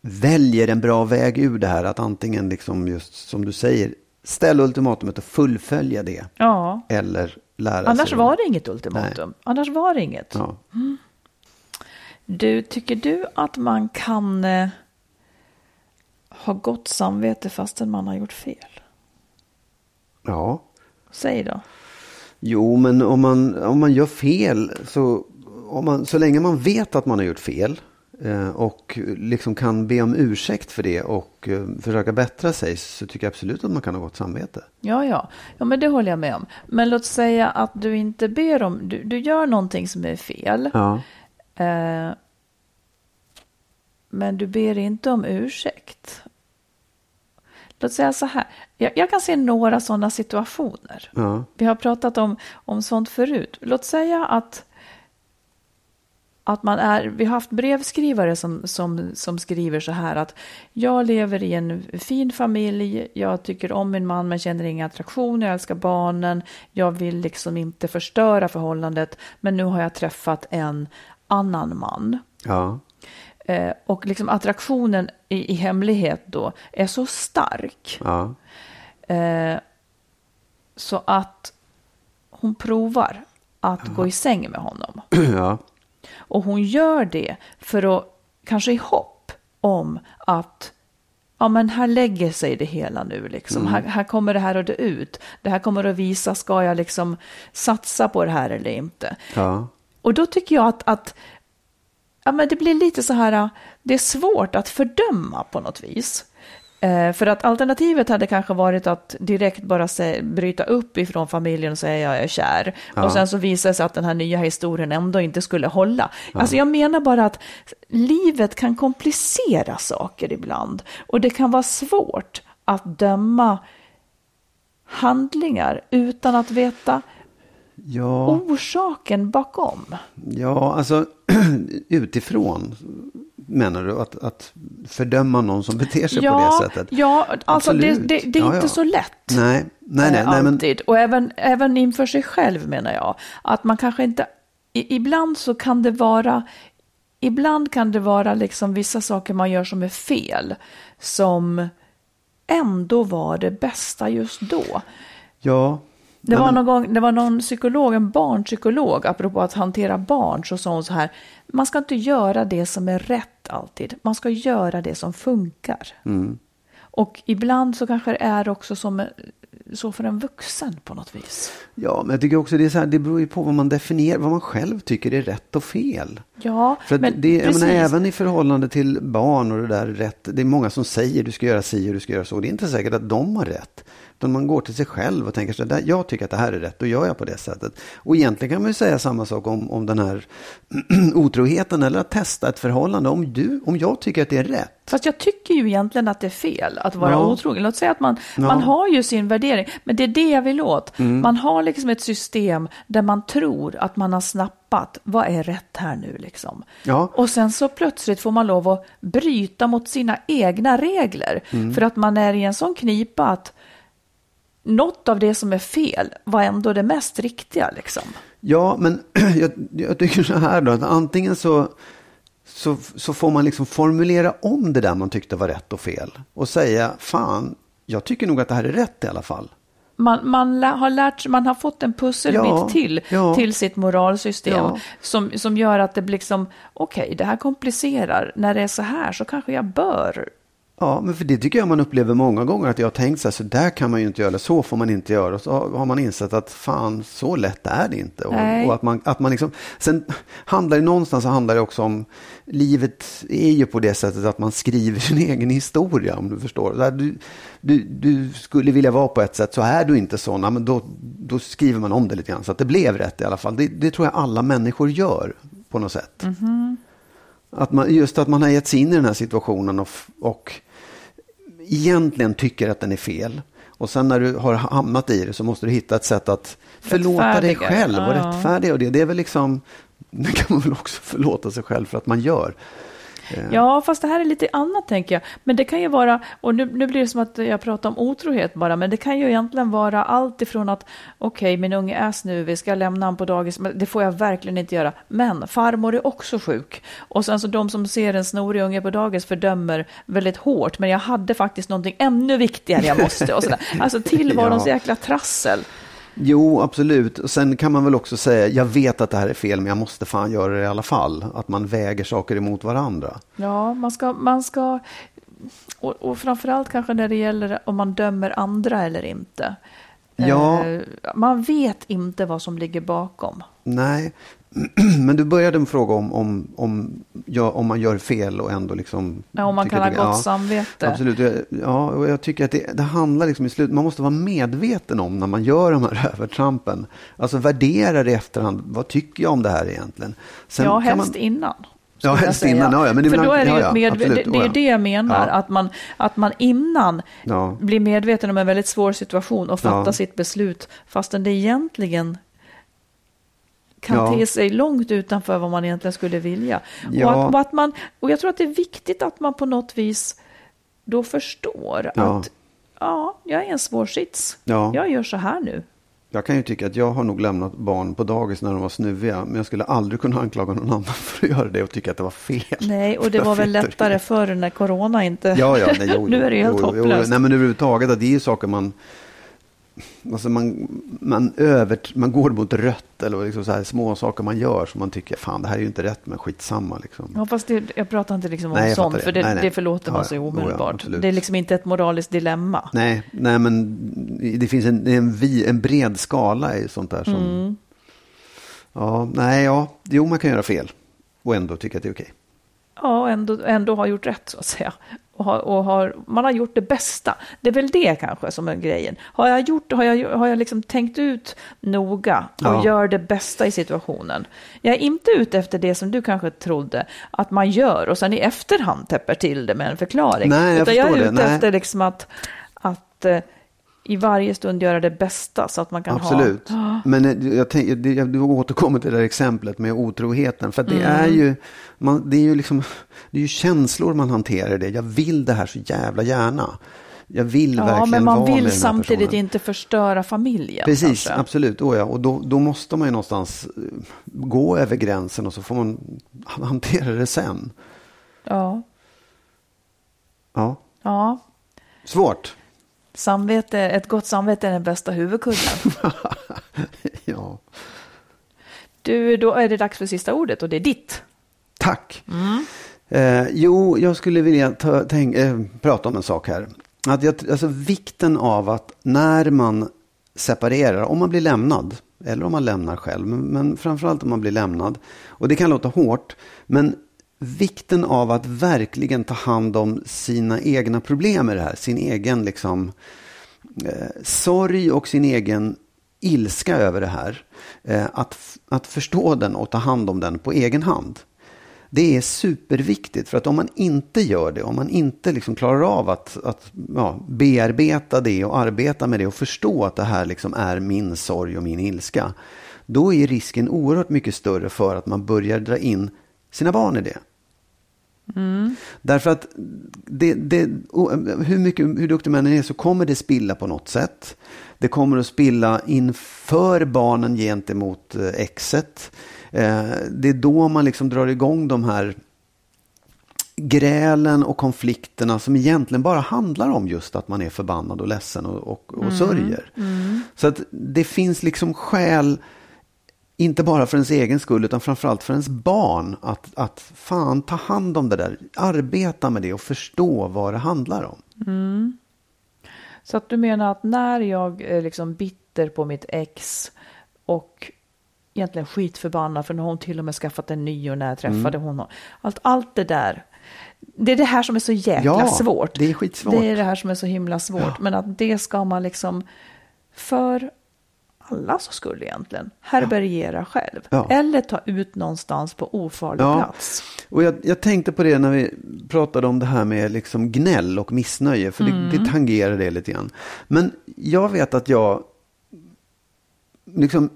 väljer en bra väg ur det här. Att antingen, liksom just som du säger, ställa ultimatumet och fullfölja det. Ja, Eller lära annars sig. var det inget ultimatum. Annars var det inget. Ja. Du, tycker du att man kan eh, ha gott samvete fastän man har gjort fel? ja. Säg då. Jo, men om man, om man gör fel så, om man, så länge man vet att man har gjort fel och liksom kan be om ursäkt för det och eh, försöka bättra sig så tycker jag absolut att man kan ha gott samvete. Ja, ja. Ja, men det håller jag med om. Men låt säga att du inte ber om, du, du gör någonting som är fel. Ja. Eh, men du ber inte om ursäkt. Låt säga så här. Jag, jag kan se några sådana situationer. Ja. Vi har pratat om, om sånt förut. Låt säga att, att man är, vi har haft brevskrivare som, som, som skriver så här att jag lever i en fin familj, jag tycker om min man men känner inga attraktioner, jag älskar barnen, jag vill liksom inte förstöra förhållandet men nu har jag träffat en annan man. Ja. Eh, och liksom attraktionen i, i hemlighet då är så stark Ja. Eh, så att hon provar att gå i säng med honom. (clears throat) ja. Och hon gör det för att, kanske i hopp om att ja, men här lägger sig det hela nu. Liksom. Här, här kommer det här att dö ut. Det här kommer att visa, ska jag liksom satsa på det här eller inte? Ja. Och då tycker jag att, att ja, men det blir lite så här, det är svårt att fördöma på något vis. Eh, för att alternativet hade kanske varit att direkt bara sä- bryta upp ifrån familjen och säga jag är kär. Ja. Och sen så visar det sig att den här nya historien ändå inte skulle hålla. Alltså jag menar bara att livet kan komplicera saker ibland. Och det kan vara svårt att döma handlingar utan att veta Ja. orsaken bakom. Ja, alltså (clears throat) utifrån menar du att, att fördöma någon som beter sig på det sättet? Ja, alltså det, Absolut. det, det är Ja, inte ja. så lätt. Nej, nej, nej. eh, nej men, alltid. Och även, även inför sig själv menar jag. Att man kanske inte, i, ibland så kan det vara, ibland kan det vara liksom vissa saker man gör som är fel. Som ändå var det bästa just då. ja. Det var, någon gång, det var någon psykolog, en barnpsykolog, apropå att hantera barn, så sa hon så här, man ska inte göra det som är rätt alltid, man ska göra det som funkar. Mm. Och ibland så kanske det är också som så för en vuxen på något vis. Ja, men jag tycker också det är så här, det beror ju på vad man definierar, vad man själv tycker är rätt och fel. Ja, För men det, jag menar, även i förhållande till barn och det där rätt, det är många som säger du ska göra si och du ska göra så. Det är inte säkert att de har rätt. Utan man går till sig själv och tänker så där, jag tycker att det här är rätt, då gör jag på det sättet. Och egentligen kan man ju säga samma sak om, om den här (clears throat) otroheten eller att testa ett förhållande. Om, du, om jag tycker att det är rätt. Fast jag tycker ju egentligen att det är fel att vara Ja. otrogen. Låt säga att man, Ja. man har ju sin värdering, men det är det jag vill åt. Mm. Man har liksom ett system där man tror att man har snappat, vad är rätt här nu liksom? Ja. Och sen så plötsligt får man lov att bryta mot sina egna regler. Mm. För att man är i en sån knipa att något av det som är fel var ändå det mest riktiga liksom. Ja, men (clears throat) jag, jag tycker så här då, att antingen så, så, så får man liksom formulera om det där man tyckte var rätt och fel. Och säga, fan, jag tycker nog att det här är rätt i alla fall. Man, man har lärt man har fått en pusselbit Ja, till, ja. till sitt moralsystem Ja. som, som gör att det blir liksom, okej, det här komplicerar. När det är så här så kanske jag bör. Ja, men för det tycker jag man upplever många gånger. Att jag har tänkt så här, så där kan man ju inte göra, så får man inte göra. Och så har man insett att fan, så lätt är det inte. Och, och att man, att man liksom, sen handlar det någonstans så handlar det också om, livet är ju på det sättet att man skriver (laughs) sin egen historia, om du förstår. Du, du, du skulle vilja vara på ett sätt, så är du inte så, nej, men då, då skriver man om det lite grann. Så att det blev rätt i alla fall. Det, det tror jag alla människor gör på något sätt. Att man, just att man har gett sig in i den här situationen och, och egentligen tycker att den är fel. Och sen när du har hamnat i det så måste du hitta ett sätt att förlåta dig själv och Ja. rättfärdiga. Och det, det är väl liksom, (laughs) det kan man väl också förlåta sig själv för att man gör. Ja, fast det här är lite annat tänker jag. Men det kan ju vara, och nu, nu blir det som att jag pratar om otrohet bara, men det kan ju egentligen vara allt ifrån att okej, min unge är snuvig, ska jag lämna honom på dagis? Men det får jag verkligen inte göra. Men farmor är också sjuk. Och sen så de som ser en snorig unge på dagis fördömer väldigt hårt, men jag hade faktiskt någonting ännu viktigare jag måste. Och sådär. (laughs) Alltså tillvarons Ja. jäkla trassel. Jo, absolut. Och sen kan man väl också säga, jag vet att det här är fel, men jag måste fan göra det i alla fall. Att man väger saker emot varandra. Ja, man ska, man ska och, och framförallt kanske när det gäller om man dömer andra eller inte. Ja. Eh, man vet inte vad som ligger bakom. Nej, (clears throat) men du började med fråga om, om, om, ja, om man gör fel och ändå liksom... Ja, om man kan ha gott det- samvete. Absolut, Jag- ja, och jag tycker att det, det handlar liksom i slut, man måste vara medveten om när man gör de här (laughs) övertrampen. Alltså värdera det i efterhand, vad tycker jag om det här egentligen? Sen ja, helst man, innan. Ja, helst innan, ja, ja, men För ibland- då är det ju ja, ja, med, det, det är ja. det jag menar, Ja. att, man, att man innan Ja. blir medveten om en väldigt svår situation och fattar Ja. sitt beslut, fastän det egentligen kan Ja. te sig långt utanför vad man egentligen skulle vilja. Ja. Och, att, och, att man, och jag tror att det är viktigt att man på något vis då förstår Ja. att ja, jag är i en svår sits. Ja. Jag gör så här nu. Jag kan ju tycka att jag har nog lämnat barn på dagis när de var snuviga. Men jag skulle aldrig kunna anklaga någon annan (laughs) för att göra det och tycka att det var fel. Nej, och det var väl lättare förr när corona inte... Ja, ja, nej, jo, (laughs) nu är det helt jo, hopplöst. Jo, nej, men överhuvudtaget, det är ju saker man... Alltså man, man, över, man går mot rött eller liksom så här små saker man gör som man tycker, fan det här är ju inte rätt men skitsamma liksom. Ja, fast det, jag pratar inte liksom om Nej, sånt, det. för det, Nej, nej. det förlåter man Ja, sig ja. omedelbart. Ja, det är liksom inte ett moraliskt dilemma. Nej, nej men det finns en, en, vi, en bred skala i sånt där som... Mm. Ja, nej, ja, jo man kan göra fel och ändå tycka att det är okej. Ja, och ändå, ändå har gjort rätt så att säga. Och har, och har, man har gjort det bästa. Det är väl det kanske som är grejen. Har jag, gjort, har jag, har jag liksom tänkt ut noga och Ja. gör det bästa i situationen. Jag är inte ute efter det som du kanske trodde att man gör och sen i efterhand täpper till det med en förklaring. Nej, jag Utan jag är det. ute Nej. efter liksom att, att eh, i varje stund göra det bästa så att man kan Absolut. ha... Men eh, jag jag- du återkommer till det där exemplet med otroheten. För det Mm. är ju, man, det är ju liksom, det är ju känslor man hanterar det. Jag vill det här så jävla gärna. Jag vill Ja, verkligen men man vara med vill den här samtidigt personen. inte förstöra familjen. Precis, kanske. absolut. Oh ja. Och då, då måste man ju någonstans eh, gå över gränsen och så får man (laughs) hantera det sen. Ja, Ja, ja. svårt. Samvete, ett gott samvete är den bästa huvudkudden. (laughs) ja. Du, då är det dags för sista ordet och det är ditt. Tack. Eh, jo, jag skulle vilja ta, tänk, eh, prata om en sak här. Att jag, alltså vikten av att när man separerar, om man blir lämnad, eller om man lämnar själv, men, men framförallt om man blir lämnad. Och det kan låta hårt, men vikten av att verkligen ta hand om sina egna problem med det här, sin egen liksom, eh, sorg och sin egen ilska över det här. Eh, att, att förstå den och ta hand om den på egen hand. Det är superviktigt för att om man inte gör det, om man inte liksom klarar av att, att ja, bearbeta det och arbeta med det och förstå att det här liksom är min sorg och min ilska. Då är risken oerhört mycket större för att man börjar dra in sina barn i det. Därför att det, det, hur, mycket, hur duktig man är så kommer det spilla på något sätt. Det kommer att spilla inför barnen gentemot eh, exet. Eh, Det är då man liksom drar igång de här grälen och konflikterna som egentligen bara handlar om just att man är förbannad och ledsen och, och, och sörjer. Så att det finns liksom skäl, inte bara för ens egen skull utan framförallt för ens barn, att, att fan ta hand om det där, arbeta med det och förstå vad det handlar om. Så att du menar att när jag är liksom bitter på mitt ex och egentligen skitförbannad för nu har hon till och med skaffat en ny och när jag träffade Mm. honom. Allt, allt det där. Det är det här som är så jäkla Ja, svårt. det är skitsvårt. Det är det här som är så himla svårt. Men att det ska man liksom för allas skull egentligen härbärgera själv. Ja. Eller ta ut någonstans på ofarlig Ja. plats. Och jag, jag tänkte på det när vi pratade om det här med liksom gnäll och missnöje, för det, det tangerar det lite grann. Men jag vet att jag liksom,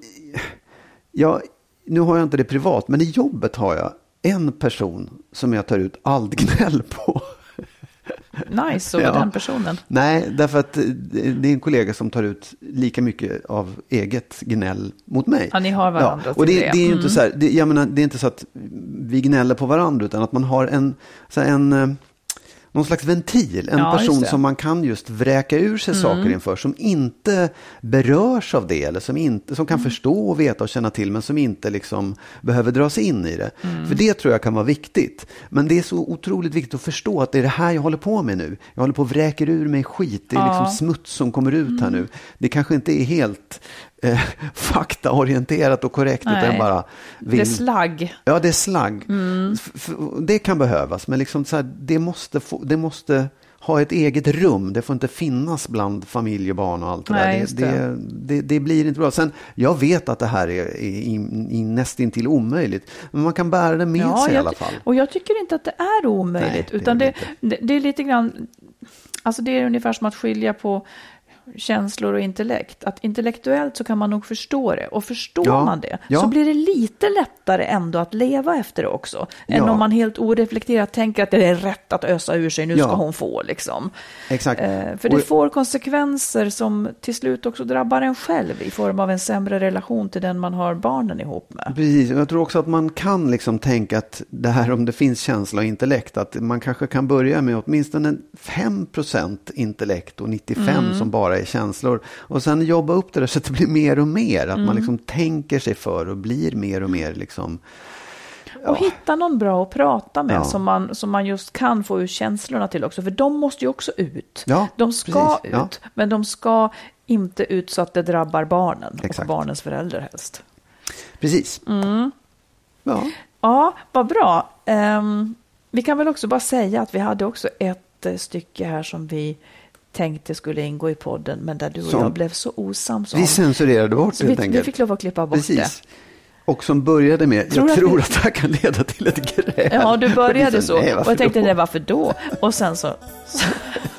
ja, nu har jag inte det privat, men i jobbet har jag en person som jag tar ut allt gnäll på. Nice, så var ja. den personen? Nej, därför att det är en kollega som tar ut lika mycket av eget gnäll mot mig. Ja, ni har varandra ja. Och det, det, är ju mm. inte så här, det, jag menar, det är inte så att vi gnäller på varandra, utan att man har en, så här, en eh, någon slags ventil. En ja, person som man kan just vräka ur sig mm. saker inför. Som inte berörs av det. Eller som, inte, som kan mm. förstå och veta och känna till. Men som inte liksom behöver dras in i det. Mm. För det tror jag kan vara viktigt. Men det är så otroligt viktigt att förstå att det är det här jag håller på med nu. Jag håller på att vräker ur mig skit. Det är ja. liksom smuts som kommer ut här nu. Mm. Det kanske inte är helt eh, (laughs) faktaorienterat och korrekt. Nej, utan bara vill... Det är slagg. Ja, det är slagg. Mm. Det kan behövas, men liksom så här, det, måste få, det måste ha ett eget rum. Det får inte finnas bland familj och barn och allt det Nej, där. Det, det, det, det, blir inte bra. Sen, jag vet att det här är, är, är nästintill omöjligt. Men man kan bära det med ja, sig i alla fall. Och jag tycker inte att det är omöjligt. Nej, utan det, det, är lite grann, alltså det är ungefär som att skilja på känslor och intellekt. Att intellektuellt så kan man nog förstå det. Och förstår ja, man det ja. så blir det lite lättare ändå att leva efter det också. Än ja. om man helt oreflekterat tänker att det är rätt att ösa ur sig, nu ska hon få liksom. Exakt. Eh, för det och... får konsekvenser som till slut också drabbar en själv i form av en sämre relation till den man har barnen ihop med. Precis, jag tror också att man kan liksom tänka att det här om det finns känsla och intellekt, att man kanske kan börja med åtminstone 5% intellekt och 95 mm. som bara är känslor. Och sen jobba upp det där så att det blir mer och mer. Att mm. man liksom tänker sig för och blir mer och mer liksom. Ja. Och hitta någon bra att prata med ja. som, man, som man just kan få ur känslorna till också. För de måste ju också ut. Ja, de ska precis. ut, men de ska inte ut så att det drabbar barnen Exakt. och barnens föräldrar helst. Precis. Mm. Ja. ja, vad bra. Um, vi kan väl också bara säga att vi hade också ett uh, stycke här som vi tänkte skulle ingå i podden, men där du och som, jag blev så osams om. Vi censurerade bort det helt enkelt. Vi fick lov att klippa bort Precis. det. Och som började med, tror jag tror att, att det här kan leda till ett gräl. Ja, du började så. Nej, och jag tänkte, nej, varför då? Och sen så, så,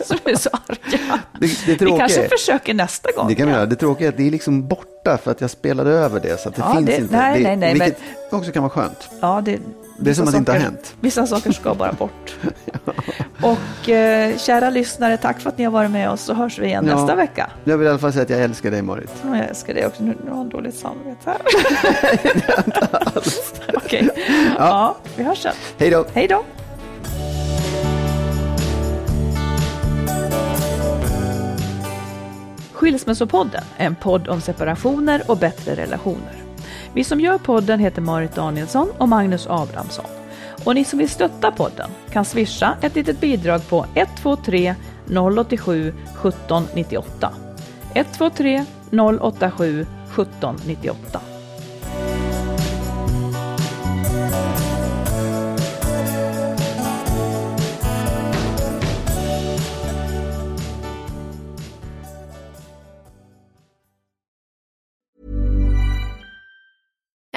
så blev vi så arga. Det, det vi kanske försöker nästa gång. Det kan vi göra. Det tråkiga är att det är liksom borta för att jag spelade över det. Så att det ja, finns det, inte. Nej, nej, nej. Vilket men... också kan vara skönt. Ja, det, det är som att det inte har hänt. Vissa saker ska bara bort. (laughs) ja. Och eh, kära lyssnare, tack för att ni har varit med oss så hörs vi igen ja. nästa vecka. Jag vill i alla fall säga att jag älskar dig Marit. Ja, jag älskar dig också. Nu, nu har jag dåligt samvete här. (laughs) (laughs) Okej, okay. ja. ja, vi hörs sen. Hej då. Hej då. Skilsmässopodden är en podd om separationer och bättre relationer. Vi som gör podden heter Marit Danielsson och Magnus Abrahamsson. Och ni som vill stötta podden kan swisha ett litet bidrag på 123 087 1798. 123 087 1798.